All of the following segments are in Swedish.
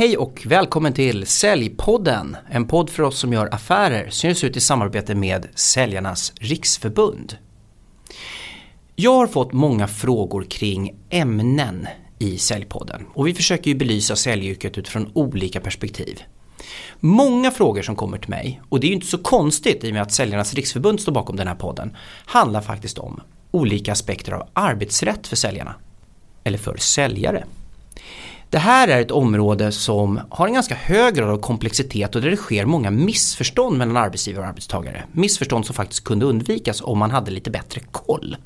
Hej och välkommen till Säljpodden, en podd för oss som gör affärer Syns ut i samarbete med Säljarnas Riksförbund. Jag har fått många frågor kring ämnen i Säljpodden och vi försöker ju belysa säljyrket utifrån olika perspektiv. Många frågor som kommer till mig, och det är ju inte så konstigt i och med att Säljarnas Riksförbund står bakom den här podden, handlar faktiskt om olika aspekter av arbetsrätt för säljarna. Eller för säljare. Det här är ett område som har en ganska hög grad av komplexitet och där det sker många missförstånd mellan arbetsgivare och arbetstagare. Missförstånd som faktiskt kunde undvikas om man hade lite bättre koll.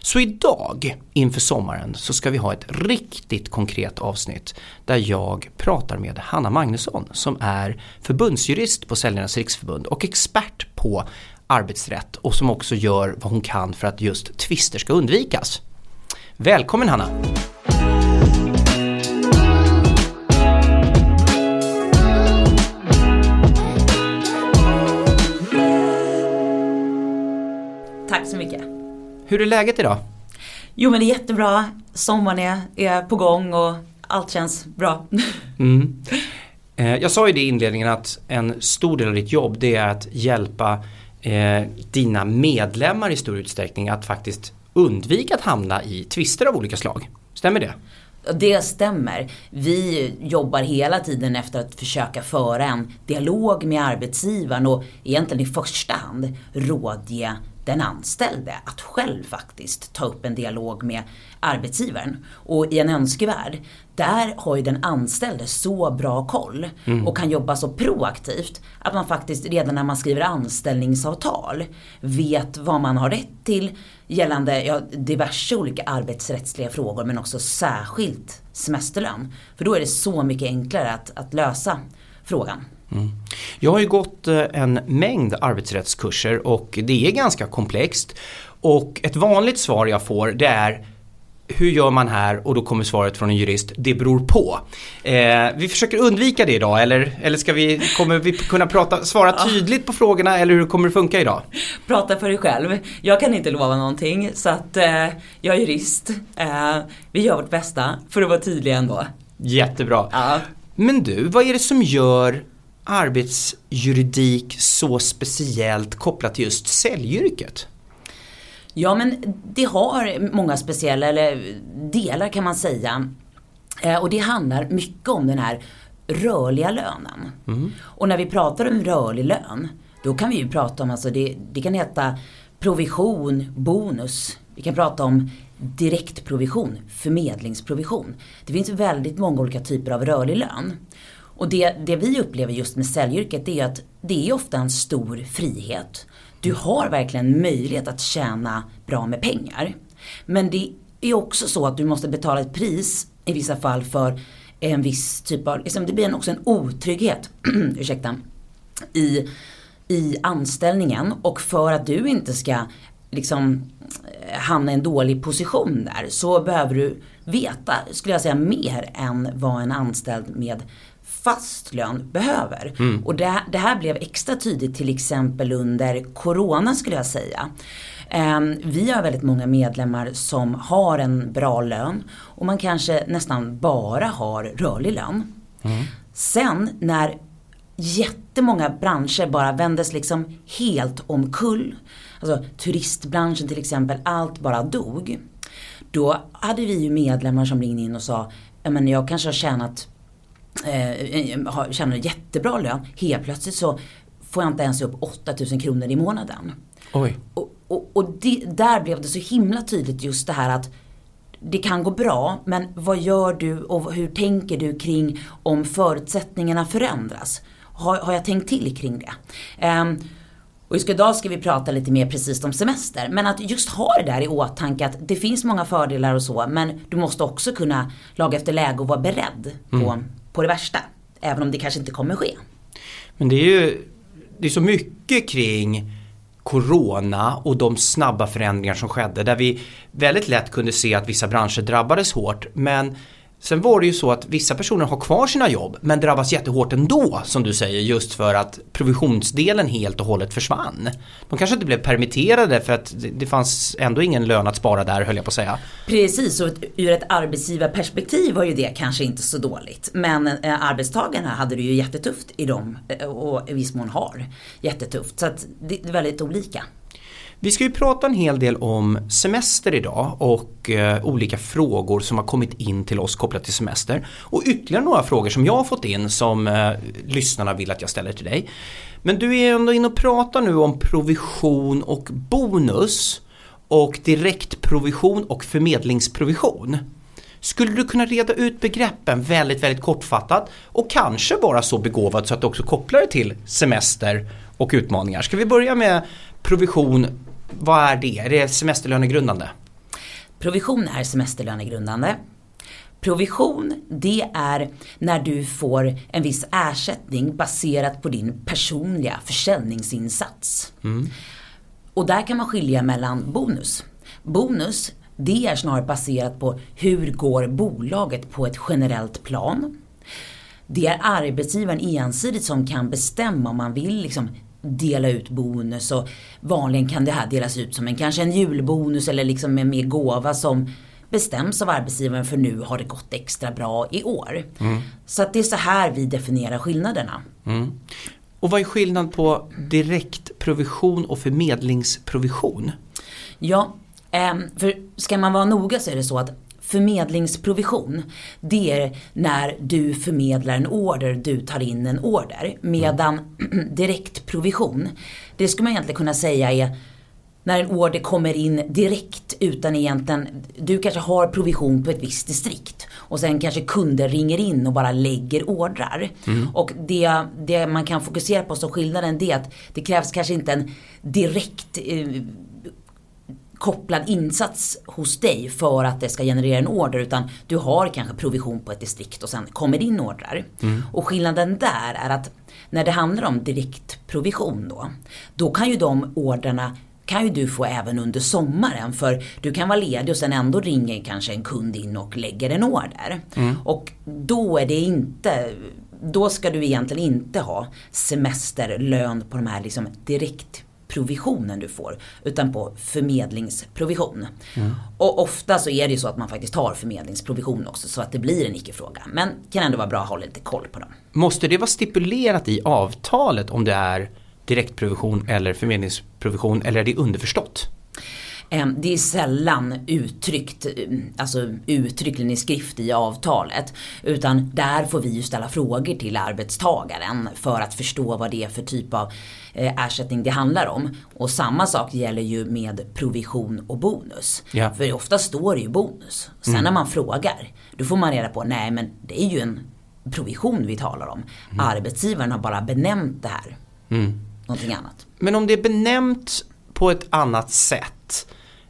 Så idag inför sommaren så ska vi ha ett riktigt konkret avsnitt där jag pratar med Hanna Magnusson som är förbundsjurist på Säljarnas riksförbund och expert på arbetsrätt och som också gör vad hon kan för att just tvister ska undvikas. Välkommen Hanna! Tack så mycket. Hur är läget idag? Jo men det är jättebra. Sommaren är, är på gång och allt känns bra. Mm. Eh, jag sa ju det i inledningen att en stor del av ditt jobb det är att hjälpa eh, dina medlemmar i stor utsträckning att faktiskt undvika att hamna i tvister av olika slag. Stämmer det? Det stämmer. Vi jobbar hela tiden efter att försöka föra en dialog med arbetsgivaren och egentligen i första hand rådge den anställde att själv faktiskt ta upp en dialog med arbetsgivaren. Och i en önskevärld, där har ju den anställde så bra koll och kan jobba så proaktivt att man faktiskt redan när man skriver anställningsavtal vet vad man har rätt till gällande ja, diverse olika arbetsrättsliga frågor men också särskilt semesterlön. För då är det så mycket enklare att, att lösa frågan. Mm. Jag har ju gått eh, en mängd arbetsrättskurser och det är ganska komplext. Och ett vanligt svar jag får det är hur gör man här? Och då kommer svaret från en jurist, det beror på. Eh, vi försöker undvika det idag eller, eller ska vi, kommer vi kunna prata, svara tydligt på frågorna eller hur kommer det funka idag? Prata för dig själv. Jag kan inte lova någonting så att eh, jag är jurist. Eh, vi gör vårt bästa för att vara tydliga ändå. Jättebra. Ja. Men du, vad är det som gör arbetsjuridik så speciellt kopplat till just säljyrket? Ja men det har många speciella eller delar kan man säga. Eh, och det handlar mycket om den här rörliga lönen. Och när vi pratar om rörlig lön, då kan vi ju prata om, alltså det, det kan heta provision, bonus. Vi kan prata om direktprovision, förmedlingsprovision. Det finns väldigt många olika typer av rörlig lön. Och det, det vi upplever just med säljyrket det är att det är ofta en stor frihet. Du har verkligen möjlighet att tjäna bra med pengar. Men det är också så att du måste betala ett pris i vissa fall för en viss typ av, liksom det blir också en otrygghet, ursäkta, i, i anställningen och för att du inte ska liksom eh, hamna i en dålig position där så behöver du veta, skulle jag säga, mer än vad en anställd med fast lön behöver. Och det, det här blev extra tydligt till exempel under Corona skulle jag säga. Ehm, Vi har väldigt många medlemmar som har en bra lön och man kanske nästan bara har rörlig lön. Sen när jättemånga branscher bara vändes liksom helt omkull. Alltså turistbranschen till exempel, allt bara dog. Då hade vi ju medlemmar som ringde in och sa, "Ja, men jag kanske har tjänat eh, tjänar jättebra lön. Helt plötsligt så får jag inte ens upp 8000 kronor i månaden. Oj. Och, och, och det, där blev det så himla tydligt just det här att det kan gå bra, men vad gör du och hur tänker du kring om förutsättningarna förändras? Har, har jag tänkt till kring det? Ehm, och just idag ska vi prata lite mer precis om semester. Men att just ha det där i åtanke att det finns många fördelar och så, men du måste också kunna laga efter läge och vara beredd på, på det värsta. Även om det kanske inte kommer ske. Men det är ju det är så mycket kring Corona och de snabba förändringar som skedde där vi väldigt lätt kunde se att vissa branscher drabbades hårt men Sen var det ju så att vissa personer har kvar sina jobb men drabbas jättehårt ändå som du säger just för att provisionsdelen helt och hållet försvann. De kanske inte blev permitterade för att det fanns ändå ingen lön att spara där höll jag på att säga. Precis, och ur ett arbetsgivarperspektiv var ju det kanske inte så dåligt. Men eh, arbetstagarna hade det ju jättetufft i dem eh, och i viss mån har jättetufft. Så att det är väldigt olika. Vi ska ju prata en hel del om semester idag och eh, olika frågor som har kommit in till oss kopplat till semester. Och ytterligare några frågor som jag har fått in som eh, lyssnarna vill att jag ställer till dig. Men du är ändå inne och pratar nu om provision och bonus och direktprovision och förmedlingsprovision. Skulle du kunna reda ut begreppen väldigt, väldigt kortfattat och kanske vara så begåvad så att du också kopplar det till semester och utmaningar. Ska vi börja med provision vad är det? Är det semesterlönegrundande? Provision är semesterlönegrundande. Provision, det är när du får en viss ersättning baserat på din personliga försäljningsinsats. Mm. Och där kan man skilja mellan bonus. Bonus, det är snarare baserat på hur går bolaget på ett generellt plan. Det är arbetsgivaren ensidigt som kan bestämma om man vill liksom dela ut bonus och vanligen kan det här delas ut som en kanske en julbonus eller liksom en mer gåva som bestäms av arbetsgivaren för nu har det gått extra bra i år. Mm. Så att det är så här vi definierar skillnaderna. Mm. Och vad är skillnad på direktprovision och förmedlingsprovision? Ja, ehm, för ska man vara noga så är det så att Förmedlingsprovision, det är när du förmedlar en order, du tar in en order. Medan mm. direktprovision, det skulle man egentligen kunna säga är när en order kommer in direkt utan egentligen, du kanske har provision på ett visst distrikt och sen kanske kunder ringer in och bara lägger ordrar. Mm. Och det, det man kan fokusera på som skillnaden det är att det krävs kanske inte en direkt eh, kopplad insats hos dig för att det ska generera en order utan du har kanske provision på ett distrikt och sen kommer in ordrar. Mm. Och skillnaden där är att när det handlar om direktprovision då, då kan ju de ordrarna kan ju du få även under sommaren för du kan vara ledig och sen ändå ringer kanske en kund in och lägger en order. Mm. Och då är det inte då ska du egentligen inte ha semesterlön på de här liksom direkt provisionen du får utan på förmedlingsprovision. Mm. Och ofta så är det ju så att man faktiskt har förmedlingsprovision också så att det blir en icke-fråga. Men kan ändå vara bra att hålla lite koll på dem. Måste det vara stipulerat i avtalet om det är direktprovision eller förmedlingsprovision eller är det underförstått? Ehm, det är sällan uttryckt, alltså uttryckligen i skrift i avtalet. Utan där får vi ju ställa frågor till arbetstagaren för att förstå vad det är för typ av eh, ersättning det handlar om. Och samma sak gäller ju med provision och bonus. Ja. För ofta står det ju bonus. Sen mm. när man frågar, då får man reda på, nej men det är ju en provision vi talar om. Mm. Arbetsgivaren har bara benämnt det här. Mm. Någonting annat. Men om det är benämnt på ett annat sätt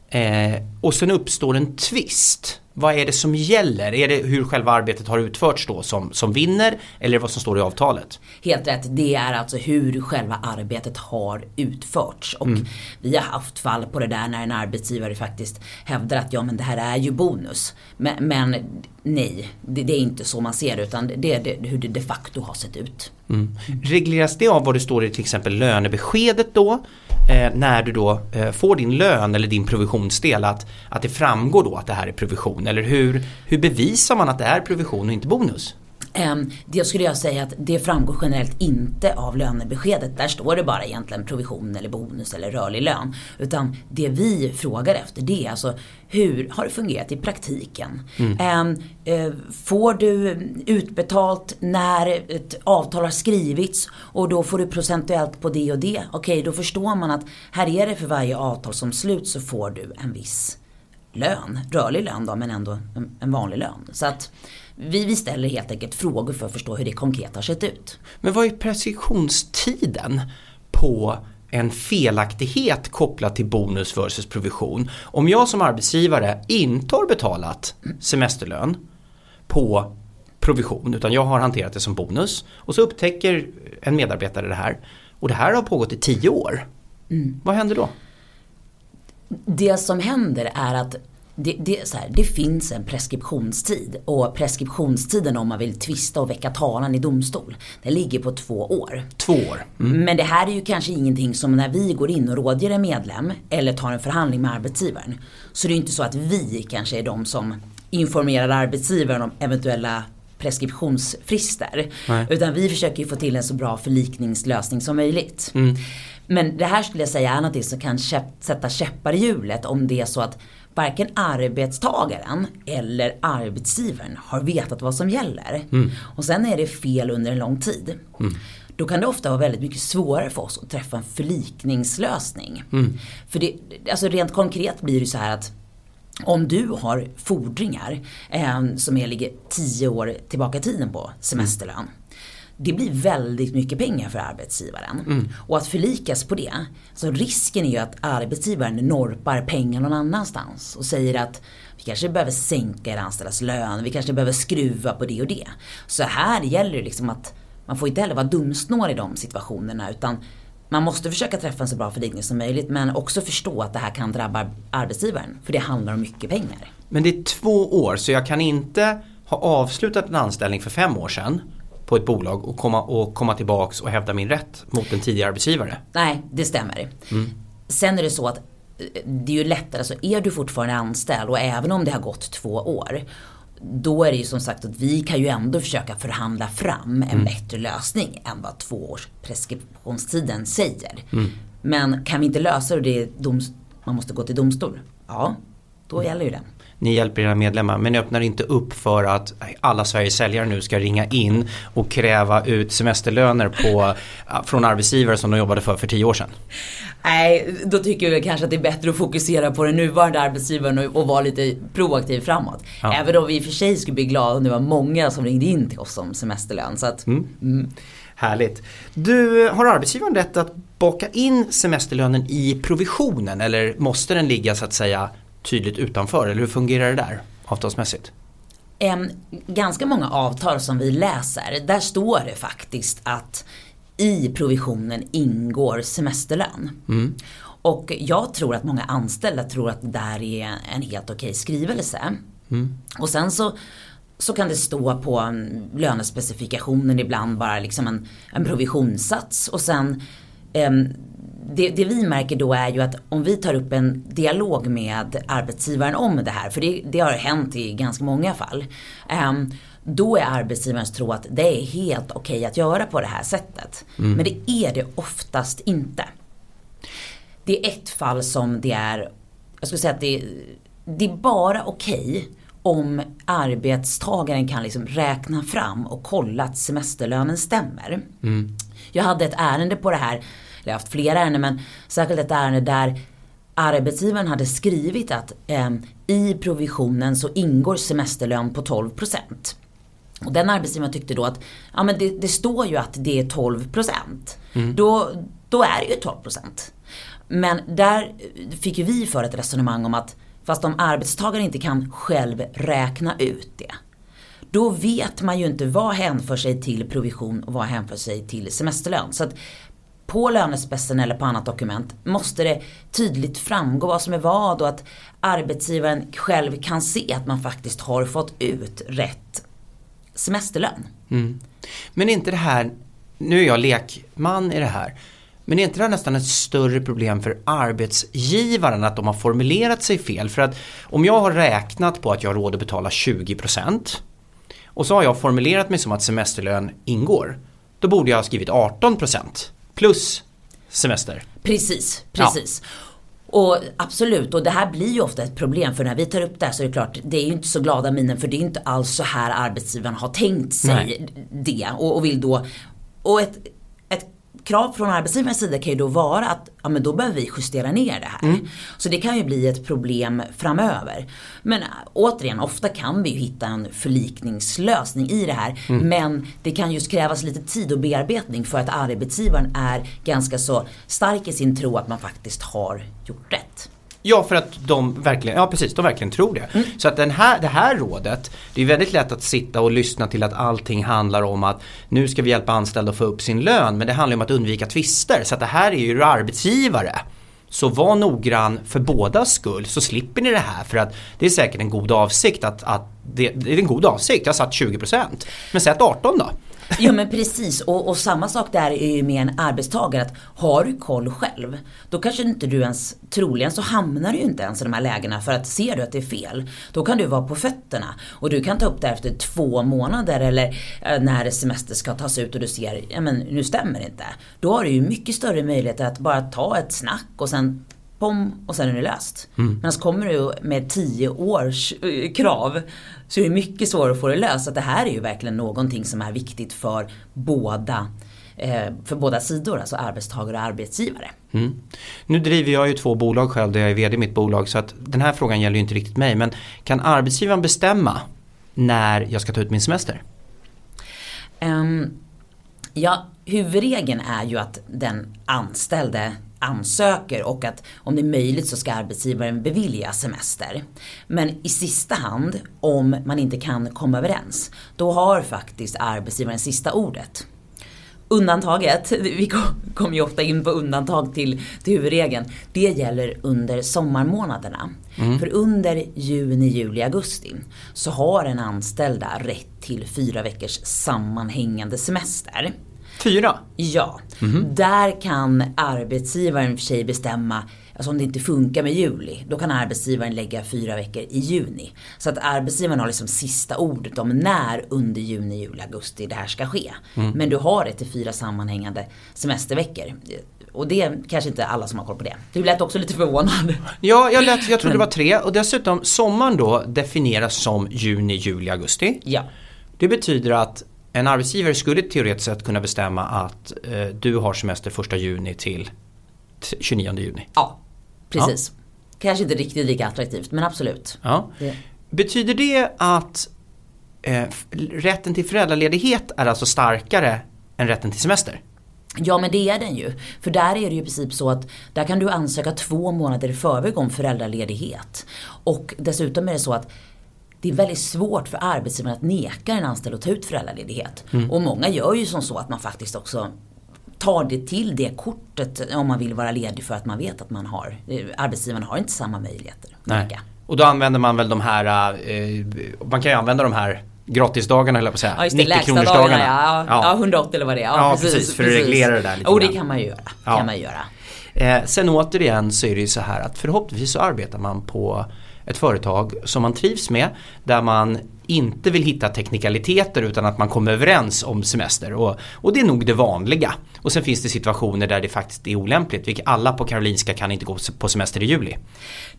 Eh, och sen uppstår en twist. Vad är det som gäller? Är det hur själva arbetet har utförts då som, som vinner eller vad som står i avtalet? Helt rätt, det är alltså hur själva arbetet har utförts. Och mm. vi har haft fall på det där när en arbetsgivare faktiskt hävdar att ja men det här är ju bonus. Men, men nej, det, det, är inte så man ser det utan det är det, hur det de facto har sett ut. Mm. Regleras det av vad det står i till exempel lönebeskedet då? Eh, när du då eh, får din lön eller din provisionsdel att, att det framgår då att det här är provision? Eller hur, hur bevisar man att det är provision och inte bonus? Um, det skulle jag säga att det framgår generellt inte av lönebeskedet. Där står det bara egentligen provision eller bonus eller rörlig lön. Utan det vi frågar efter det är alltså hur har det fungerat i praktiken? Mm. Um, uh, får du utbetalt när ett avtal har skrivits och då får du procentuellt på det och det. Okej, då förstår man att här är det för varje avtal som sluts så får du en viss lön, rörlig lön då men ändå en vanlig lön. Så att vi, vi ställer helt enkelt frågor för att förstå hur det konkret har sett ut. Men vad är preskriptionstiden på en felaktighet kopplat till bonus versus provision? Om jag som arbetsgivare inte har betalat semesterlön på provision utan jag har hanterat det som bonus och så upptäcker en medarbetare det här och det här har pågått i tio år. Mm. Vad händer då? Det som händer är att det, det, så här, det finns en preskriptionstid och preskriptionstiden om man vill tvista och väcka talan i domstol, den ligger på två år. Två år. Mm. Men det här är ju kanske ingenting som när vi går in och rådger en medlem eller tar en förhandling med arbetsgivaren. Så det är inte så att vi kanske är de som informerar arbetsgivaren om eventuella preskriptionsfrister. Nej. Utan vi försöker ju få till en så bra förlikningslösning som möjligt. Mm. Men det här skulle jag säga är något som kan sätta käppar i hjulet om det är så att varken arbetstagaren eller arbetsgivaren har vetat vad som gäller. Och sen är det fel under en lång tid. Då kan det ofta vara väldigt mycket svårare för oss att träffa en förlikningslösning. För det, alltså rent konkret blir det så här att om du har fordringar eh, som är, ligger tio år tillbaka i tiden på semesterlön. Det blir väldigt mycket pengar för arbetsgivaren. Och att förlikas på det, så risken är ju att arbetsgivaren norpar pengar någon annanstans och säger att vi kanske behöver sänka er anställdas lön, vi kanske behöver skruva på det och det. Så här gäller det liksom att man får inte heller vara dumsnål i de situationerna utan man måste försöka träffa en så bra förlikning som möjligt men också förstå att det här kan drabba arbetsgivaren. För det handlar om mycket pengar. Men det är två år så jag kan inte ha avslutat en anställning för fem år sedan på ett bolag och komma, och komma tillbaks och hävda min rätt mot en tidigare arbetsgivare. Nej, det stämmer. Sen är det så att eh, det är ju lättare, alltså är du fortfarande anställd och även om det har gått två år då är det ju som sagt att vi kan ju ändå försöka förhandla fram en bättre lösning än vad två års preskriptionstiden säger. Men kan vi inte lösa det, det är doms, man måste gå till domstol. Ja, då gäller ju det. Ni hjälper era medlemmar men ni öppnar inte upp för att alla Sveriges säljare nu ska ringa in och kräva ut semesterlöner på, från arbetsgivare som de jobbade för för tio år sedan. Nej, då tycker vi kanske att det är bättre att fokusera på den nuvarande arbetsgivaren och, och vara lite proaktiv framåt. Ja. Även om vi i och för sig skulle bli glada om det var många som ringde in till oss om semesterlön. Så att, mm. Härligt. Du, har arbetsgivaren rätt att baka in semesterlönen i provisionen eller måste den ligga så att säga tydligt utanför eller hur fungerar det där avtalsmässigt? Em, ganska många avtal som vi läser, där står det faktiskt att i provisionen ingår semesterlön. Och jag tror att många anställda tror att det där är en helt okej skrivelse. Och sen så, så kan det stå på mm, lönespecifikationen ibland bara liksom en, en provisionssats och sen em, det, det vi märker då är ju att om vi tar upp en dialog med arbetsgivaren om det här, för det, det har hänt i ganska många fall. em, då är arbetsgivarens tro att det är helt okej att göra på det här sättet. Men det är det oftast inte. Det är ett fall som det är, jag skulle säga att det, det är bara okej om arbetstagaren kan liksom räkna fram och kolla att semesterlönen stämmer. Jag hade ett ärende på det här, eller haft flera ärenden men särskilt ett ärende där arbetsgivaren hade skrivit att eh, i provisionen så ingår semesterlön på 12%. Och den arbetsgivaren tyckte då att ja, men det, det står ju att det är 12%. Då, då är det ju 12%. Men där fick ju vi för ett resonemang om att fast om arbetstagaren inte kan själv räkna ut det. Då vet man ju inte vad hänför sig till provision och vad hänför sig till semesterlön. Så att på lönespecen eller på annat dokument måste det tydligt framgå vad som är vad och att arbetsgivaren själv kan se att man faktiskt har fått ut rätt semesterlön. Mm. Men är inte det här, nu är jag lekman i det här, men är inte det här nästan ett större problem för arbetsgivaren att de har formulerat sig fel? För att om jag har räknat på att jag har råd att betala 20% och så har jag formulerat mig som att semesterlön ingår, då borde jag ha skrivit 18% plus semester. Precis, precis. Och absolut, och det här blir ju ofta ett problem för när vi tar upp det här så är det klart, det är ju inte så glada minen för det är inte alls så här arbetsgivaren har tänkt sig Nej. det och, och vill då, och ett krav från arbetsgivarens sida kan ju då vara att ja, men då behöver vi justera ner det här. Så det kan ju bli ett problem framöver. Men äh, återigen, ofta kan vi ju hitta en förlikningslösning i det här. Men det kan just krävas lite tid och bearbetning för att arbetsgivaren är ganska så stark i sin tro att man faktiskt har gjort rätt. Ja, för att de verkligen, ja precis, de verkligen tror det. Så att den här, det här rådet, det är väldigt lätt att sitta och lyssna till att allting handlar om att nu ska vi hjälpa anställda att få upp sin lön, men det handlar om att undvika tvister. Så att det här är ju arbetsgivare Så var noggrann för bådas skull så slipper ni det här för att det är säkert en god avsikt att, att det, det är en god avsikt, jag har satt 20% men sätt 18 då. Ja men precis och, och, samma sak där är ju med en arbetstagare att har du koll själv då kanske inte du ens, troligen så hamnar du ju inte ens i de här lägena för att ser du att det är fel då kan du vara på fötterna och du kan ta upp det efter två månader eller eh, när semester ska tas ut och du ser, ja men nu stämmer det inte. Då har du ju mycket större möjlighet att bara ta ett snack och sen pom och sen är det löst. Mm. Men så kommer du med tio års eh, krav så är det mycket svårare att få det löst. Så det här är ju verkligen någonting som är viktigt för båda eh, för båda sidor, alltså arbetstagare och arbetsgivare. Mm. Nu driver jag ju två bolag själv där jag är VD i mitt bolag så att den här frågan gäller ju inte riktigt mig men kan arbetsgivaren bestämma när jag ska ta ut min semester? Um, ja, huvudregeln är ju att den anställde ansöker och att om det är möjligt så ska arbetsgivaren bevilja semester. Men i sista hand, om man inte kan komma överens, då har faktiskt arbetsgivaren sista ordet. Undantaget, vi kommer ju ofta in på undantag till, till huvudregeln, det gäller under sommarmånaderna. Mm. För under juni, juli, augusti så har en anställda rätt till fyra veckors sammanhängande semester. Fyra? Ja. Mm. Där kan arbetsgivaren för sig bestämma Alltså om det inte funkar med juli, då kan arbetsgivaren lägga fyra veckor i juni. Så att arbetsgivaren har liksom sista ordet om när under juni, juli, augusti det här ska ske. Mm. Men du har det till fyra sammanhängande semesterveckor. Och det är kanske inte alla som har koll på det. Du lät också lite förvånad. Ja, jag, lät, jag trodde det var tre. Och dessutom, sommaren då definieras som juni, juli, augusti. Ja. Det betyder att en arbetsgivare skulle teoretiskt sett kunna bestämma att eh, du har semester 1 juni till 29 juni. Ja, precis. Ja. Kanske inte riktigt lika attraktivt men absolut. Ja. Det. Betyder det att eh, rätten till föräldraledighet är alltså starkare än rätten till semester? Ja men det är den ju. För där är det ju i princip så att där kan du ansöka två månader i förväg om föräldraledighet. Och dessutom är det så att det är väldigt svårt för arbetsgivaren att neka en anställd att ta ut föräldraledighet. Mm. Och många gör ju som så att man faktiskt också tar det till det kortet om man vill vara ledig för att man vet att man har, eh, arbetsgivaren har inte samma möjligheter. Nej. Och då använder man väl de här, eh, man kan ju använda de här gratisdagarna höll jag på att säga. Ja, just det, 90 kronorsdagarna. Ja, ja. ja, 180 eller vad det är. Ja, ja precis, precis, för att reglera det där lite Och det kan man ju göra. Kan man göra. Eh, sen återigen så är det ju så här att förhoppningsvis så arbetar man på ett företag som man trivs med där man inte vill hitta teknikaliteter utan att man kommer överens om semester och, och det är nog det vanliga. Och sen finns det situationer där det faktiskt är olämpligt, vilket alla på Karolinska kan inte gå på semester i juli.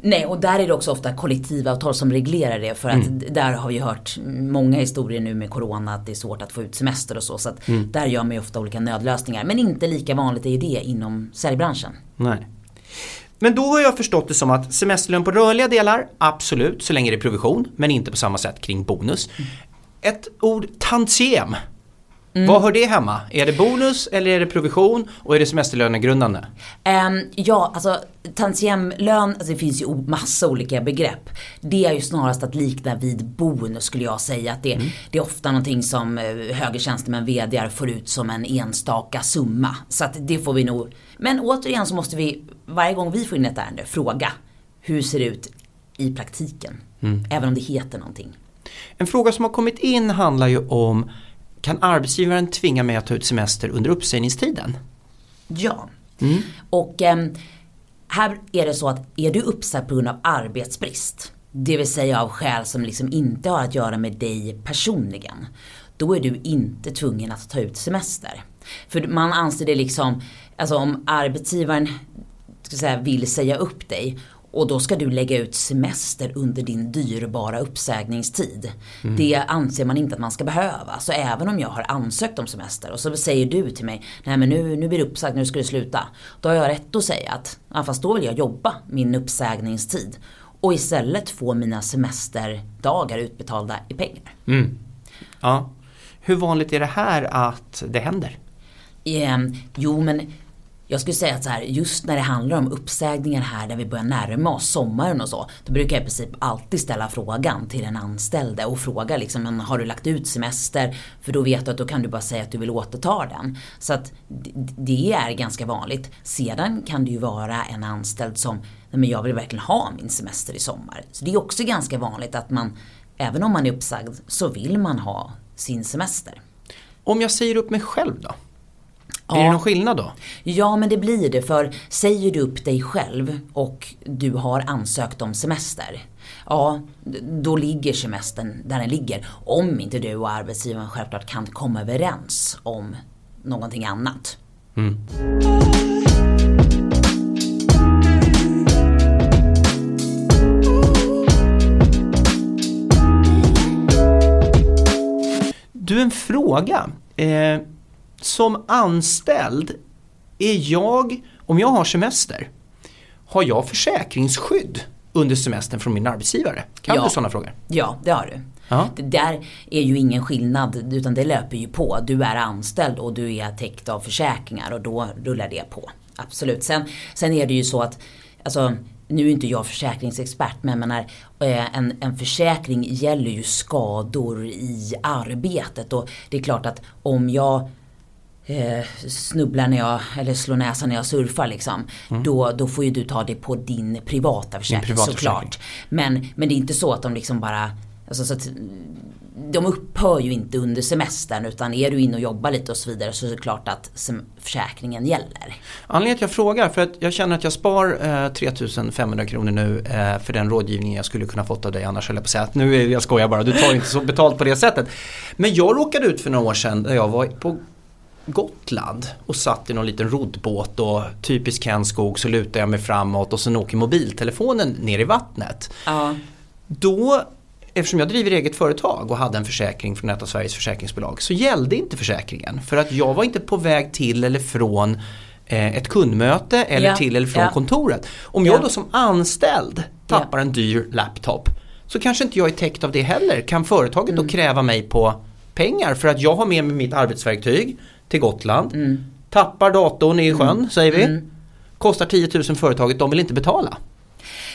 Nej och där är det också ofta kollektivavtal som reglerar det för att mm. där har vi hört många historier nu med Corona att det är svårt att få ut semester och så. Så att mm. där gör man ju ofta olika nödlösningar men inte lika vanligt är det inom säljbranschen. Nej. Men då har jag förstått det som att semesterlön på rörliga delar, absolut, så länge det är provision, men inte på samma sätt kring bonus. Mm. Ett ord tantiem. Mm. Var hör det hemma? Är det bonus eller är det provision och är det semesterlönegrundande? Um, ja, alltså tantiemlön, alltså det finns ju massa olika begrepp. Det är ju snarast att likna vid bonus skulle jag säga. Att det, mm. det är ofta någonting som eh, högre tjänstemän, VDR får ut som en enstaka summa. Så att det får vi nog. Men återigen så måste vi, varje gång vi får in ett ärende, fråga hur ser det ut i praktiken? Mm. Även om det heter någonting. En fråga som har kommit in handlar ju om kan arbetsgivaren tvinga mig att ta ut semester under uppsägningstiden? Ja. Mm. Och eh, här är det så att är du uppsagd på grund av arbetsbrist, det vill säga av skäl som liksom inte har att göra med dig personligen, då är du inte tvungen att ta ut semester. För man anser det liksom, alltså om arbetsgivaren ska säga, vill säga upp dig och då ska du lägga ut semester under din dyrbara uppsägningstid. Mm. Det anser man inte att man ska behöva. Så även om jag har ansökt om semester och så säger du till mig, nej men nu, nu blir du uppsagd, nu ska du sluta. Då har jag rätt att säga att, ja, fast då vill jag jobba min uppsägningstid. Och istället få mina semesterdagar utbetalda i pengar. Mm. Ja. Hur vanligt är det här att det händer? Eh, jo men jag skulle säga att så här, just när det handlar om uppsägningar här där vi börjar närma oss sommaren och så. Då brukar jag i princip alltid ställa frågan till den anställde och fråga liksom, har du lagt ut semester? För då vet du att då kan du bara säga att du vill återta den. Så att det är ganska vanligt. Sedan kan det ju vara en anställd som, nej men jag vill verkligen ha min semester i sommar. Så det är också ganska vanligt att man, även om man är uppsagd, så vill man ha sin semester. Om jag säger upp mig själv då? Ja. Blir det någon skillnad då? Ja, men det blir det. För säger du upp dig själv och du har ansökt om semester. Ja, då ligger semestern där den ligger. Om inte du och arbetsgivaren självklart kan komma överens om någonting annat. Mm. Du, en fråga. Eh, som anställd, är jag, om jag har semester, har jag försäkringsskydd under semestern från min arbetsgivare? Kan ja. du sådana frågor? Ja, det har du. Ja. Det där är ju ingen skillnad utan det löper ju på. Du är anställd och du är täckt av försäkringar och då rullar det på. Absolut. Sen, sen är det ju så att alltså, nu är inte jag försäkringsexpert men menar, eh, en, en försäkring gäller ju skador i arbetet och det är klart att om jag eh, snubblar när jag, eller slår näsan när jag surfar liksom. Mm. Då, då får ju du ta det på din privata försäkring din privata såklart. Försäkring. Men, men det är inte så att de liksom bara, alltså, så att, de upphör ju inte under semestern utan är du inne och jobbar lite och så vidare så är det klart att försäkringen gäller. Anledningen till att jag frågar för att jag känner att jag spar eh, 3500 kronor nu eh, för den rådgivning jag skulle kunna fått av dig annars höll jag på att säga att nu är jag skojar bara, du tar inte så betalt på det sättet. Men jag råkade ut för några år sedan där jag var på Gotland och satt i någon liten roddbåt och typiskt Ken Skog så lutar jag mig framåt och sen åker mobiltelefonen ner i vattnet. Ja. Då, eftersom jag driver eget företag och hade en försäkring från ett av Sveriges försäkringsbolag så gällde inte försäkringen för att jag var inte på väg till eller från eh, ett kundmöte eller ja. till eller från ja. kontoret. Om jag då som anställd tappar en dyr laptop så kanske inte jag är täckt av det heller. Kan företaget mm. då kräva mig på pengar för att jag har med mig mitt arbetsverktyg till Gotland. Mm. Tappar datorn i sjön mm. säger vi. Mm. Kostar 10 000 företaget, de vill inte betala.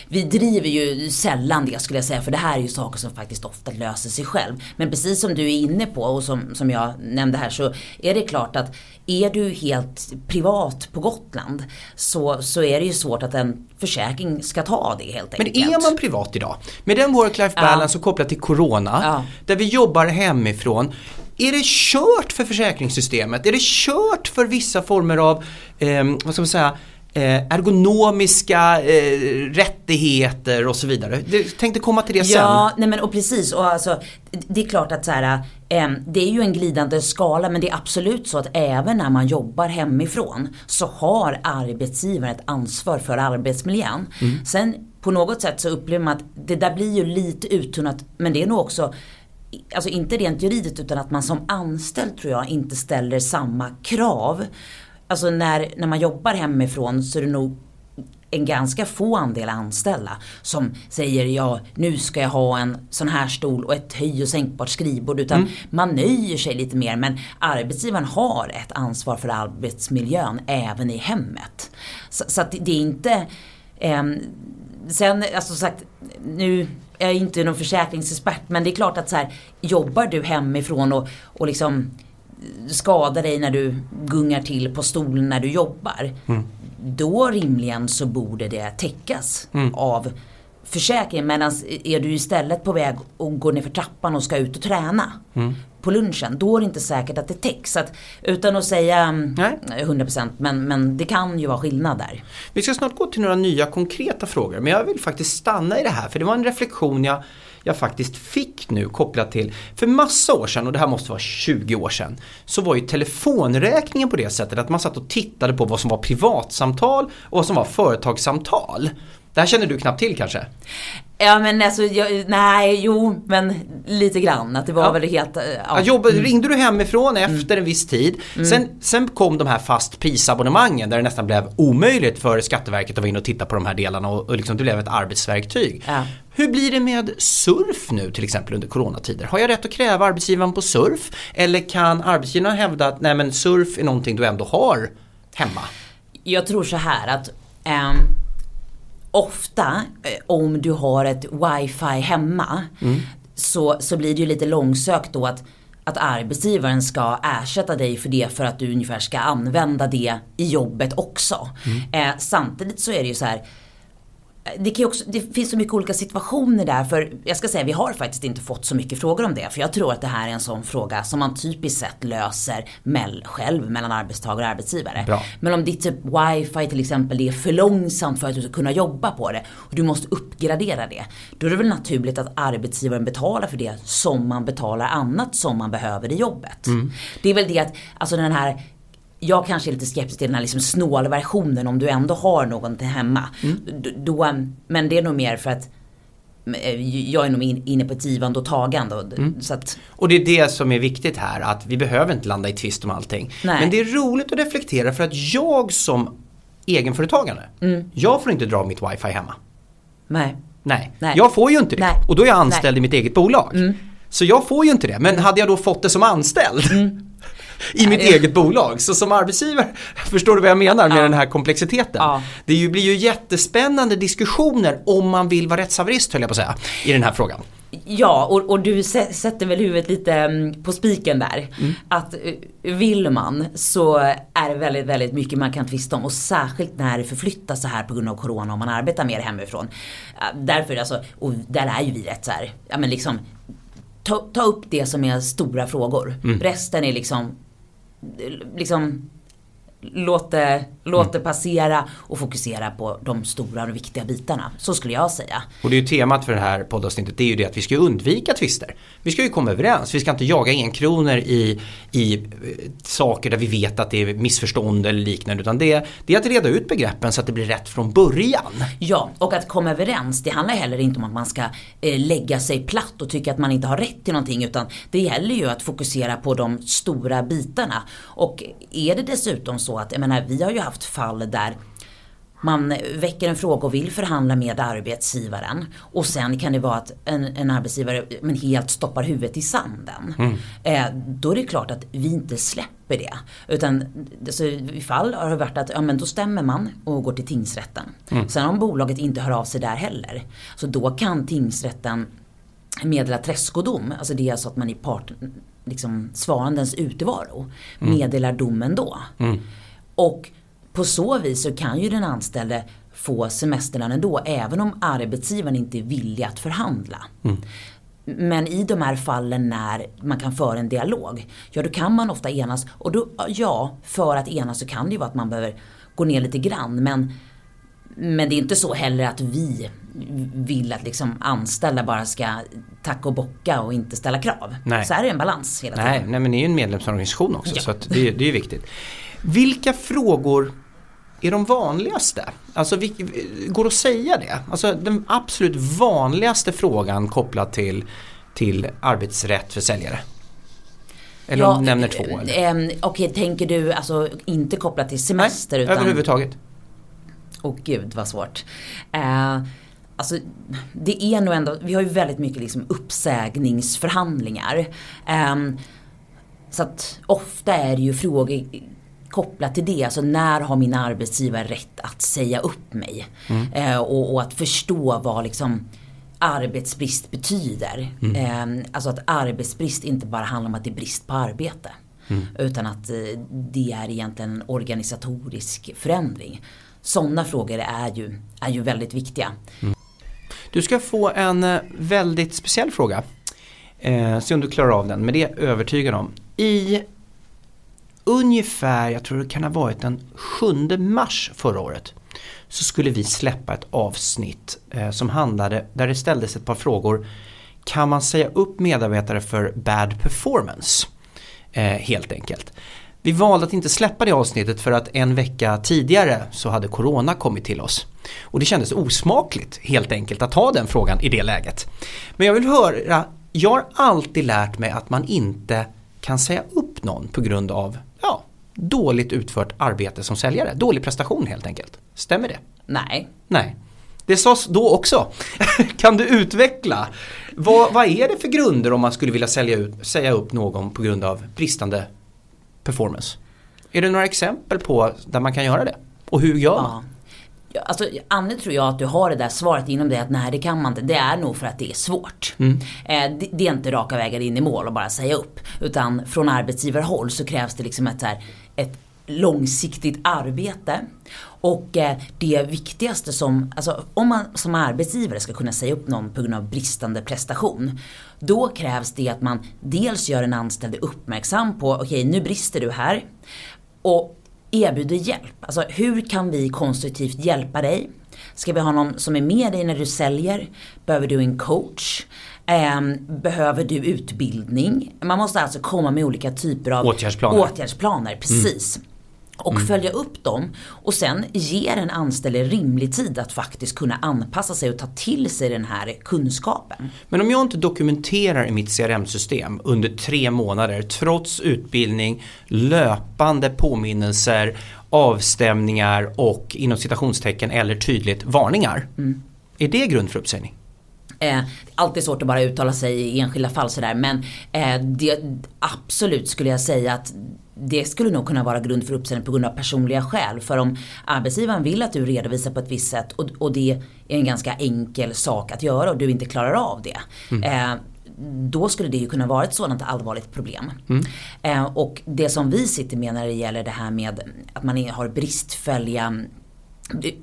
Vi driver ju sällan det skulle jag säga för det här är ju saker som faktiskt ofta löser sig själv. Men precis som du är inne på och som, som jag nämnde här så är det klart att är du helt privat på Gotland så, så är det ju svårt att en försäkring ska ta det helt enkelt. Men är man privat idag med den work-life balance ja. och kopplat till Corona ja. där vi jobbar hemifrån är det kört för försäkringssystemet? Är det kört för vissa former av, eh, vad ska man säga, eh, ergonomiska eh, rättigheter och så vidare. Jag tänkte komma till det sen. Ja, nej men och precis. Och alltså, det är klart att så här, eh, det är ju en glidande skala men det är absolut så att även när man jobbar hemifrån så har arbetsgivaren ett ansvar för arbetsmiljön. Mm. Sen på något sätt så upplever man att det där blir ju lite uttunnat men det är nog också alltså inte rent juridiskt utan att man som anställd tror jag inte ställer samma krav. Alltså när, när man jobbar hemifrån så är det nog en ganska få andel anställda som säger ja nu ska jag ha en sån här stol och ett höj och sänkbart skrivbord utan mm. man nöjer sig lite mer men arbetsgivaren har ett ansvar för arbetsmiljön även i hemmet. Så, så att det är inte eh, Sen, alltså sagt, nu jag är inte någon försäkringsexpert men det är klart att så här, jobbar du hemifrån och, och liksom skadar dig när du gungar till på stolen när du jobbar. Mm. Då rimligen så borde det täckas mm. av försäkringen. Medan är du istället på väg och går ner för trappan och ska ut och träna mm. På lunchen. Då är det inte säkert att det täcks. Att, utan att säga mm, Nej. 100% men, men det kan ju vara skillnad där. Vi ska snart gå till några nya konkreta frågor. Men jag vill faktiskt stanna i det här. För det var en reflektion jag jag faktiskt fick nu kopplat till, för massa år sedan, och det här måste vara 20 år sedan, så var ju telefonräkningen på det sättet att man satt och tittade på vad som var privatsamtal och vad som var företagssamtal. Det här känner du knappt till kanske? Ja men alltså, jag, nej, jo, men lite grann. Att det var ja. väl helt... Ja. Jobb, mm. Ringde du hemifrån mm. efter mm. en viss tid. Mm. Sen, sen kom de här fast prisabonnemangen där det nästan blev omöjligt för Skatteverket att vara inne och titta på de här delarna och, och liksom, det blev ett arbetsverktyg. Ja. Hur blir det med surf nu till exempel under coronatider? Har jag rätt att kräva arbetsgivaren på surf? Eller kan arbetsgivaren hävda att nej men surf är någonting du ändå har hemma? Jag tror så här att eh, ofta eh, om du har ett wifi hemma mm. så, så blir det ju lite långsökt då att att arbetsgivaren ska ersätta dig för det för att du ungefär ska använda det i jobbet också. Mm. Eh, samtidigt så är det ju så här det, kan också, det finns så mycket olika situationer där för jag ska säga vi har faktiskt inte fått så mycket frågor om det. För jag tror att det här är en sån fråga som man typiskt sett löser mell, själv mellan arbetstagare och arbetsgivare. Bra. Men om ditt typ wifi till exempel är för långsamt för att du ska kunna jobba på det och du måste uppgradera det. Då är det väl naturligt att arbetsgivaren betalar för det som man betalar annat som man behöver i jobbet. Mm. Det är väl det att, alltså den här jag kanske är lite skeptisk till den här liksom snålversionen om du ändå har någon hemma. Mm. Då, men det är nog mer för att eh, jag är nog inne på ett givande och tagande. Mm. Så att... Och det är det som är viktigt här, att vi behöver inte landa i tvist om allting. Nej. Men det är roligt att reflektera för att jag som egenföretagare, mm. jag får inte dra mitt wifi hemma. Nej. Nej, Nej. jag får ju inte det. Nej. Och då är jag anställd i mitt eget bolag. Mm. Så jag får ju inte det. Men mm. hade jag då fått det som anställd mm i mitt eget bolag. Så som arbetsgivare, förstår du vad jag menar med ja. den här komplexiteten? Ja. Det ju, blir ju jättespännande diskussioner om man vill vara rättshaverist höll jag på att säga, i den här frågan. Ja, och, och, du sätter väl huvudet lite mm, på spiken där. Mm. Att eh, vill man så är det väldigt, väldigt mycket man kan tvista om. Och särskilt när det förflyttas så här på grund av Corona och man arbetar mer hemifrån. Därför alltså, och där är ju vi rätt så här, ja men liksom ta, ta upp det som är stora frågor. Mm. Resten är liksom liksom låt det, låt det passera och fokusera på de stora och viktiga bitarna. Så skulle jag säga. Och det är ju temat för det här poddavsnittet, det är ju det att vi ska undvika tvister. Vi ska ju komma överens, vi ska inte jaga enkronor i, i eh, saker där vi vet att det är missförstånd eller liknande. Utan det, det är att reda ut begreppen så att det blir rätt från början. Ja, och att komma överens, det handlar heller inte om att man ska eh, lägga sig platt och tycka att man inte har rätt till någonting. Utan det gäller ju att fokusera på de stora bitarna. Och är det dessutom så att, jag menar, vi har ju haft fall där man väcker en fråga och vill förhandla med arbetsgivaren. Och sen kan det vara att en, en arbetsgivare men helt stoppar huvudet i sanden. Mm. Eh, då är det klart att vi inte släpper det. Utan så i fall har det varit att ja, men då stämmer man och går till tingsrätten. Mm. Sen om bolaget inte hör av sig där heller. Så då kan tingsrätten meddela träskodom. Alltså det är alltså att man i part, liksom svarandens utevaro mm. meddelar domen då. Mm. Och på så vis så kan ju den anställde få semesterlön ändå även om arbetsgivaren inte är villig att förhandla. Mm. Men i de här fallen när man kan föra en dialog, ja då kan man ofta enas. Och då, ja, för att enas så kan det ju vara att man behöver gå ner lite grann. Men, men det är inte så heller att vi vill att liksom anställda bara ska tacka och bocka och inte ställa krav. Nej. Så här är det en balans hela tiden. Nej, nej men det är ju en medlemsorganisation också ja. så det, det är ju viktigt. Vilka frågor är de vanligaste? Alltså går det att säga det? Alltså den absolut vanligaste frågan kopplad till, till arbetsrätt för säljare? Eller ja, om du nämner två? Eh, Okej, okay, tänker du alltså inte kopplat till semester? Nej, utan... överhuvudtaget. Åh oh, gud vad svårt. Uh, Alltså, det är nog ändå, vi har ju väldigt mycket liksom uppsägningsförhandlingar. Um, så att ofta är det ju frågor kopplat till det. Alltså när har min arbetsgivare rätt att säga upp mig? Mm. Eh, och, och, att förstå vad liksom arbetsbrist betyder. Mm. Eh, alltså att arbetsbrist inte bara handlar om att det är brist på arbete. Mm. Utan att eh, det är egentligen en organisatorisk förändring. Sådana frågor är ju, är ju väldigt viktiga. Mm. Du ska få en eh, väldigt speciell fråga. Eh, se om du klarar av den, men det är jag övertygad om. I ungefär, jag tror det kan ha varit den 7 mars förra året så skulle vi släppa ett avsnitt eh, som handlade, där det ställdes ett par frågor. Kan man säga upp medarbetare för bad performance? Eh, helt enkelt. Vi valde att inte släppa det avsnittet för att en vecka tidigare så hade Corona kommit till oss. Och det kändes osmakligt helt enkelt att ta den frågan i det läget. Men jag vill höra, jag har alltid lärt mig att man inte kan säga upp någon på grund av dåligt utfört arbete som säljare. Dålig prestation helt enkelt. Stämmer det? Nej. Nej. Det sades då också. kan du utveckla? Vad, vad, är det för grunder om man skulle vilja sälja ut, säga upp någon på grund av bristande performance? Är det några exempel på där man kan göra det? Och hur gör man? Ja. Alltså, anledningen tror jag att du har det där svaret inom dig att nej det kan man inte. Det är nog för att det är svårt. Mm. Eh, det, det, är inte raka vägar in i mål och bara säga upp. Utan från arbetsgivarhåll så krävs det liksom ett, så här, långsiktigt arbete. Och eh, det viktigaste som, alltså om man som arbetsgivare ska kunna säga upp någon på grund av bristande prestation. Då krävs det att man dels gör en anställd uppmärksam på, okej okay, nu brister du här. Och erbjuder hjälp. Alltså hur kan vi konstruktivt hjälpa dig? Ska vi ha någon som är med dig när du säljer? Behöver du en coach? Ehm, behöver du utbildning? Man måste alltså komma med olika typer av åtgärdsplaner. åtgärdsplaner precis. Mm och mm. följa upp dem och sen ge den anställde rimlig tid att faktiskt kunna anpassa sig och ta till sig den här kunskapen. Men om jag inte dokumenterar i mitt CRM-system under tre månader trots utbildning, löpande påminnelser, avstämningar och inom citationstecken eller tydligt varningar. Mm. Är det grund för uppsägning? Eh, alltid svårt att bara uttala sig i enskilda fall sådär men eh, det, absolut skulle jag säga att det skulle nog kunna vara grund för uppsägning på grund av personliga skäl. För om arbetsgivaren vill att du redovisar på ett visst sätt och, och det är en ganska enkel sak att göra och du inte klarar av det. Mm. Eh, då skulle det ju kunna vara ett sådant allvarligt problem. Mm. Eh, och det som vi sitter med när det gäller det här med att man har bristfälliga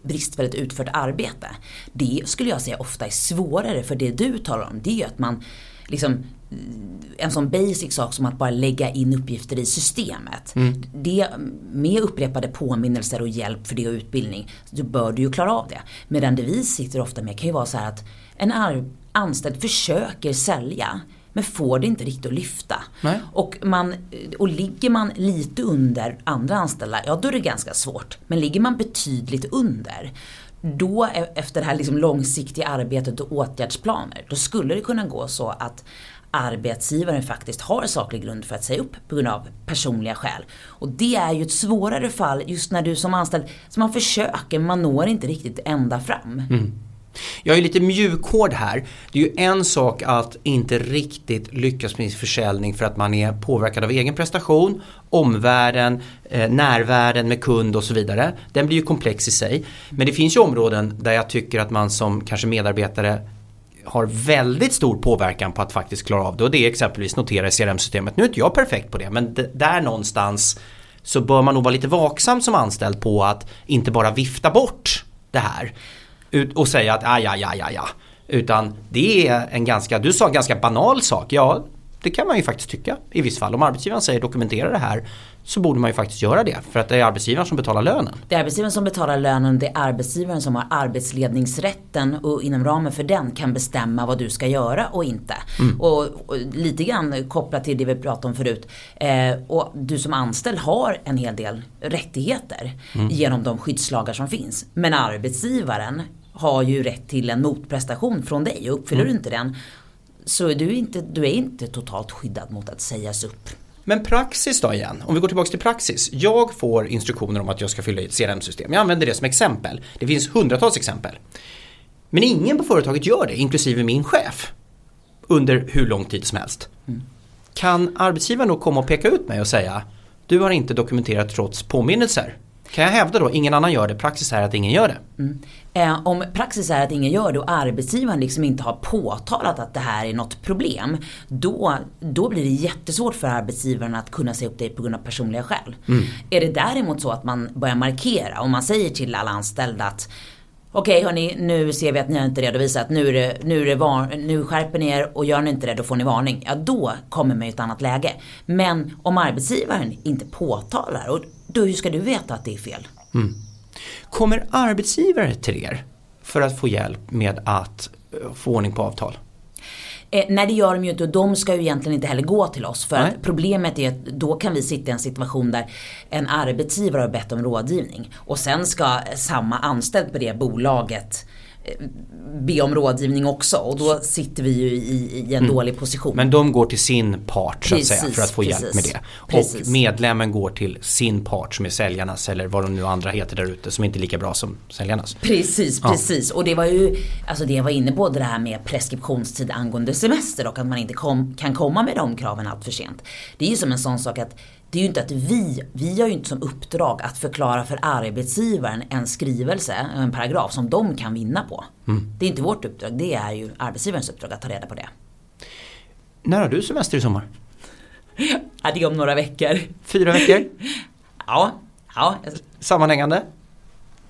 bristfälligt utfört arbete. Det skulle jag säga ofta är svårare för det du talar om det är ju att man liksom en sån basic sak som att bara lägga in uppgifter i systemet. Mm. Det, med upprepade påminnelser och hjälp för det och utbildning, så bör du ju klara av det. Medan det vi sitter ofta med kan ju vara så här att en anställd försöker sälja men får det inte riktigt att lyfta. Och, man, och ligger man lite under andra anställda, ja då är det ganska svårt. Men ligger man betydligt under, då e-, efter det här liksom långsiktiga arbetet och åtgärdsplaner, då skulle det kunna gå så att arbetsgivaren faktiskt har saklig grund för att säga upp på grund av personliga skäl. Och det är ju ett svårare fall just när du som anställd, så man försöker, men man når inte riktigt ända fram. Mm. Jag är lite mjukhård här. Det är ju en sak att inte riktigt lyckas med sin försäljning för att man är påverkad av egen prestation, omvärlden, eh, närvärlden med kund och så vidare. Den blir ju komplex i sig. Men det finns ju områden där jag tycker att man som kanske medarbetare har väldigt stor påverkan på att faktiskt klara av det och det är exempelvis notera i CRM-systemet. Nu är inte jag perfekt på det men där någonstans så bör man nog vara lite vaksam som anställd på att inte bara vifta bort det här och säga att aj, aj, aj, aj, aj. Utan det är en ganska, du sa en ganska banal sak. Ja, det kan man ju faktiskt tycka i viss fall. Om arbetsgivaren säger dokumentera det här så borde man ju faktiskt göra det. För att det är arbetsgivaren som betalar lönen. Det är arbetsgivaren som betalar lönen. Det är arbetsgivaren som har arbetsledningsrätten och inom ramen för den kan bestämma vad du ska göra och inte. Mm. Och, och, lite grann kopplat till det vi pratade om förut. Eh, och du som anställd har en hel del rättigheter mm. genom de skyddslagar som finns. Men arbetsgivaren har ju rätt till en motprestation från dig och uppfyller mm. du inte den så är du, inte, du är inte totalt skyddad mot att sägas upp. Men praxis då igen, om vi går tillbaka till praxis. Jag får instruktioner om att jag ska fylla i ett CRM-system. Jag använder det som exempel. Det finns hundratals exempel. Men ingen på företaget gör det, inklusive min chef. Under hur lång tid som helst. Mm. Kan arbetsgivaren då komma och peka ut mig och säga du har inte dokumenterat trots påminnelser. Kan jag hävda då, ingen annan gör det, praxis är att ingen gör det? Mm. Eh, om praxis är att ingen gör det och arbetsgivaren liksom inte har påtalat att det här är något problem. Då, då blir det jättesvårt för arbetsgivaren att kunna se upp dig på grund av personliga skäl. Mm. Är det däremot så att man börjar markera, och man säger till alla anställda att Okej hörni, nu ser vi att ni har inte redovisat. Nu, är det, nu, är det var, nu skärper ni er och gör ni inte det då får ni varning. Ja då kommer man i ett annat läge. Men om arbetsgivaren inte påtalar, och då hur ska du veta att det är fel? Mm. Kommer arbetsgivare till er för att få hjälp med att eh, få ordning på avtal? Eh, nej det gör de ju inte och de ska ju egentligen inte heller gå till oss. För att problemet är att då kan vi sitta i en situation där en arbetsgivare har bett om rådgivning. Och sen ska samma anställd på det bolaget be om rådgivning också och då sitter vi ju i, i en mm. dålig position. Men de går till sin part så att precis, säga för att få precis, hjälp med det. Precis. Och medlemmen går till sin part som är säljarnas eller vad de nu andra heter där ute som inte är lika bra som säljarnas. Precis, ja. precis. Och det var ju, alltså det var inne på det här med preskriptionstid angående semester och att man inte kom, kan komma med de kraven allt för sent. Det är ju som en sån sak att det är ju inte att vi, vi har ju inte som uppdrag att förklara för arbetsgivaren en skrivelse, en paragraf som de kan vinna på. Mm. Det är inte vårt uppdrag, det är ju arbetsgivarens uppdrag att ta reda på det. När har du semester i sommar? Ja, det är om några veckor. Fyra veckor? ja. ja. Sammanhängande?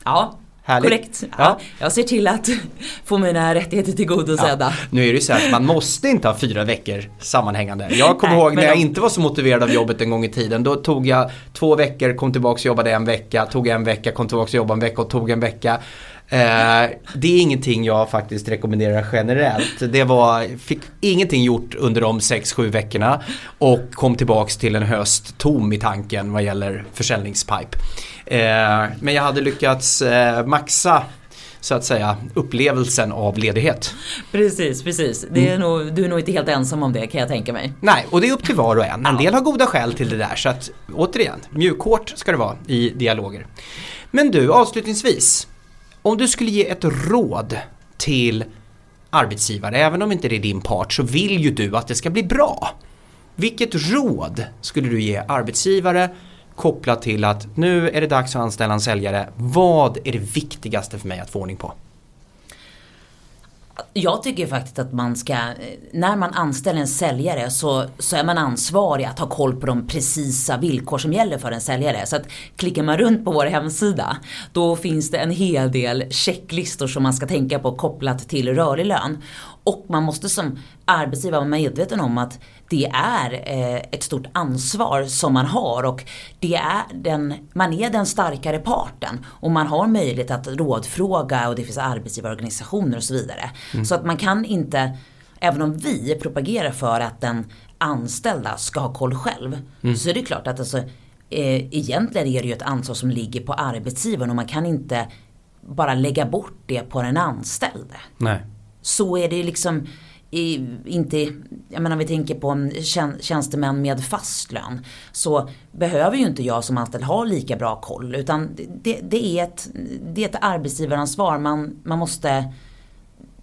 Ja, Härligt. Korrekt. Ja. ja. Jag ser till att få mina rättigheter tillgodosedda. Ja. Nu är det ju så att man måste inte ha fyra veckor sammanhängande. Jag kommer ihåg när jag inte var så motiverad av jobbet en gång i tiden. Då tog jag två veckor, kom tillbaka och jobbade en vecka. Tog en vecka, kom tillbaka och jobbade en vecka och tog en vecka. Eh, det är ingenting jag faktiskt rekommenderar generellt. Det var, fick ingenting gjort under de 6-7 veckorna och kom tillbaks till en höst tom i tanken vad gäller försäljningspipe. Eh, men jag hade lyckats eh, maxa så att säga upplevelsen av ledighet. Precis, precis. Det är mm. nog, du är nog inte helt ensam om det kan jag tänka mig. Nej, och det är upp till var och en. En del har goda skäl till det där så att återigen, mjukhårt ska det vara i dialoger. Men du, avslutningsvis. Om du skulle ge ett råd till arbetsgivare, även om inte det är din part, så vill ju du att det ska bli bra. Vilket råd skulle du ge arbetsgivare kopplat till att nu är det dags att anställa en säljare. Vad är det viktigaste för mig att få ordning på? Jag tycker faktiskt att man ska, när man anställer en säljare så, så är man ansvarig att ha koll på de precisa villkor som gäller för en säljare. Så att klickar man runt på vår hemsida då finns det en hel del checklistor som man ska tänka på kopplat till rörlig lön. Och man måste som arbetsgivare vara medveten om att det är eh, ett stort ansvar som man har och det är den, man är den starkare parten och man har möjlighet att rådfråga och det finns arbetsgivarorganisationer och så vidare. Mm. Så att man kan inte, även om vi propagerar för att den anställda ska ha koll själv, mm. så är det klart att alltså, eh, egentligen är det ju ett ansvar som ligger på arbetsgivaren och man kan inte bara lägga bort det på den anställde. Nej. Så är det liksom i, inte, jag menar om vi tänker på tjänstemän med fast lön. Så behöver ju inte jag som anställd ha lika bra koll. Utan det, det är, ett, det är ett arbetsgivaransvar. Man, man måste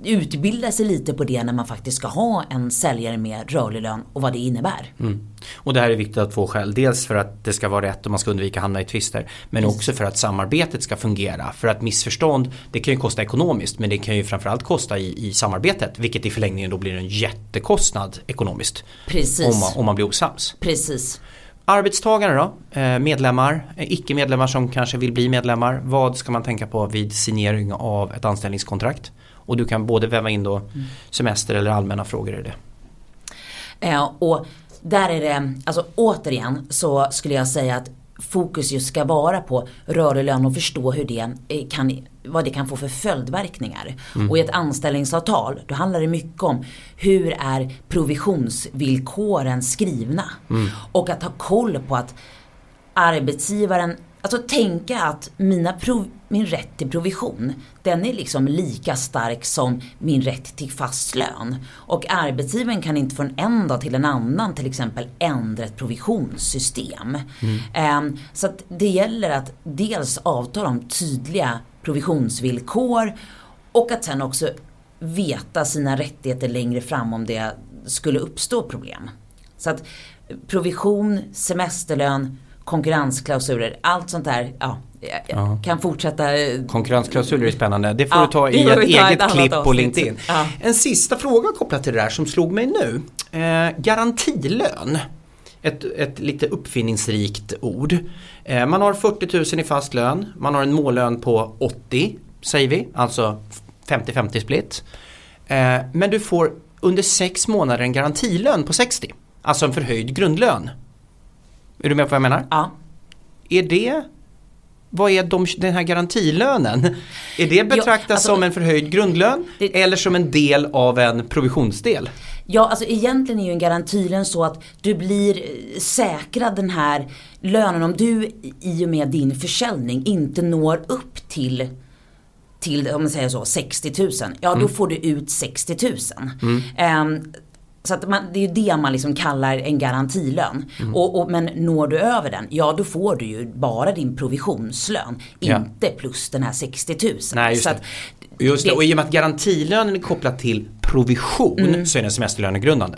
utbilda sig lite på det när man faktiskt ska ha en säljare med rörlig lön och vad det innebär. Mm. Och det här är viktigt av två skäl. Dels för att det ska vara rätt och man ska undvika att hamna i tvister. Men Precis. också för att samarbetet ska fungera. För att missförstånd, det kan ju kosta ekonomiskt men det kan ju framförallt kosta i, i samarbetet. Vilket i förlängningen då blir en jättekostnad ekonomiskt. Precis. Om man, om man blir osams. Precis. Arbetstagare då, eh, medlemmar, eh, icke-medlemmar som kanske vill bli medlemmar. Vad ska man tänka på vid signering av ett anställningskontrakt? Och du kan både väva in då mm. semester eller allmänna frågor i det. Eh, och där är det, alltså återigen så skulle jag säga att fokus just ska vara på rörlig lön och förstå hur det eh, kan, vad det kan få för följdverkningar. Mm. Och i ett anställningsavtal, då handlar det mycket om hur är provisionsvillkoren skrivna? Mm. Och att ha koll på att arbetsgivaren Alltså tänka att mina prov, min rätt till provision, den är liksom lika stark som min rätt till fast lön. Och arbetsgivaren kan inte från en dag till en annan till exempel ändra ett provisionssystem. Mm. Um, så att det gäller att dels avtala om tydliga provisionsvillkor och att sen också veta sina rättigheter längre fram om det skulle uppstå problem. Så att provision, semesterlön, konkurrensklausuler, allt sånt där. Ja, ja. kan fortsätta. Eh, Konkurrensklausuler är spännande. Det får ja, du ta i ett eget ett klipp på LinkedIn. Ja. En sista fråga kopplat till det där som slog mig nu. Eh, garantilön. Ett, ett lite uppfinningsrikt ord. Eh, man har 40 000 i fast lön. Man har en mållön på 80 säger vi. Alltså 50-50 split. Eh, men du får under sex månader en garantilön på 60. Alltså en förhöjd grundlön. Är du med på vad jag menar? Ja. Är det vad är de, den här garantilönen? Är det betraktat jo, alltså, som en förhöjd grundlön det, eller som en del av en provisionsdel? Ja, alltså egentligen är ju en garantilön så att du blir säkrad den här lönen om du i och med din försäljning inte når upp till till, om man säger så, 60 000. Ja, mm. då får du ut 60 000. Mm. Um, så att man, det är ju det man liksom kallar en garantilön. Mm. Och, och, men når du över den, ja då får du ju bara din provisionslön. Ja. Inte plus den här 60 000. Nej, just, så att, det. just det. Och i och med att garantilönen är kopplad till provision mm. så är den semesterlönegrundande.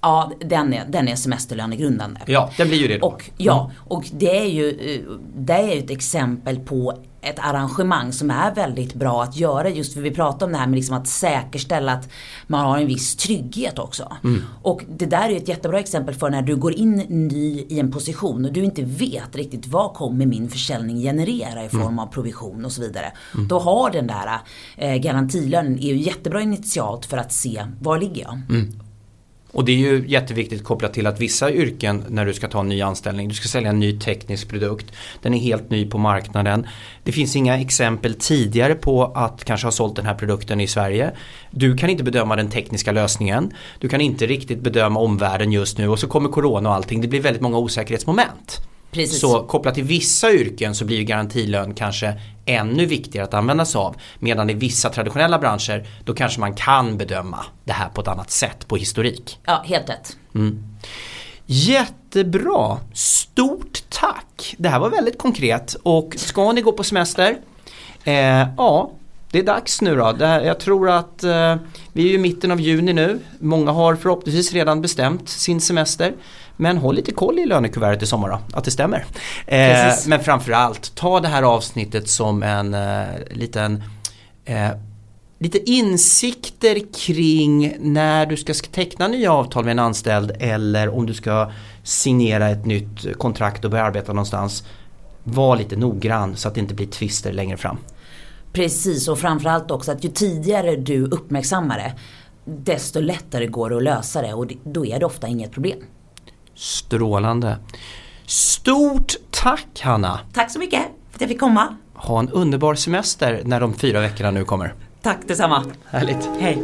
Ja, den är, den är semesterlönegrundande. Ja, den blir ju det då. Och, ja, och det är ju eh, det är ett exempel på ett arrangemang som är väldigt bra att göra just för vi pratar om det här med liksom att säkerställa att man har en viss trygghet också. Mm. Och det där är ett jättebra exempel för när du går in ny i en position och du inte vet riktigt vad kommer min försäljning generera i form Mm. av provision och så vidare. Då har den där eh, garantilönen är ju jättebra initialt för att se var ligger jag. Och det är ju jätteviktigt kopplat till att vissa yrken när du ska ta en ny anställning, du ska sälja en ny teknisk produkt, den är helt ny på marknaden. Det finns inga exempel tidigare på att kanske ha sålt den här produkten i Sverige. Du kan inte bedöma den tekniska lösningen, du kan inte riktigt bedöma omvärlden just nu och så kommer corona och allting, det blir väldigt många osäkerhetsmoment. Precis. Så kopplat till vissa yrken så blir garantilön kanske ännu viktigare att använda sig av. Medan i vissa traditionella branscher då kanske man kan bedöma det här på ett annat sätt på historik. Ja, helt rätt. Jättebra! Stort tack! Det här var väldigt konkret och ska ni gå på semester? Eh, ja, det är dags nu då. Här, jag tror att eh, vi är i mitten av juni nu. Många har förhoppningsvis redan bestämt sin semester. Men håll lite koll i lönekuvertet i sommar då, att det stämmer. Eh, men framförallt, ta det här avsnittet som en eh, liten eh, lite insikter kring när du ska teckna nya avtal med en anställd eller om du ska signera ett nytt kontrakt och börja arbeta någonstans. Var lite noggrann så att det inte blir tvister längre fram. Precis och framförallt också att ju tidigare du uppmärksammar det desto lättare går det att lösa det och då är det ofta inget problem. Strålande. Stort tack Hanna! Tack så mycket för att jag fick komma. Ha en underbar semester när de fyra veckorna nu kommer. Tack detsamma. Härligt. Hej.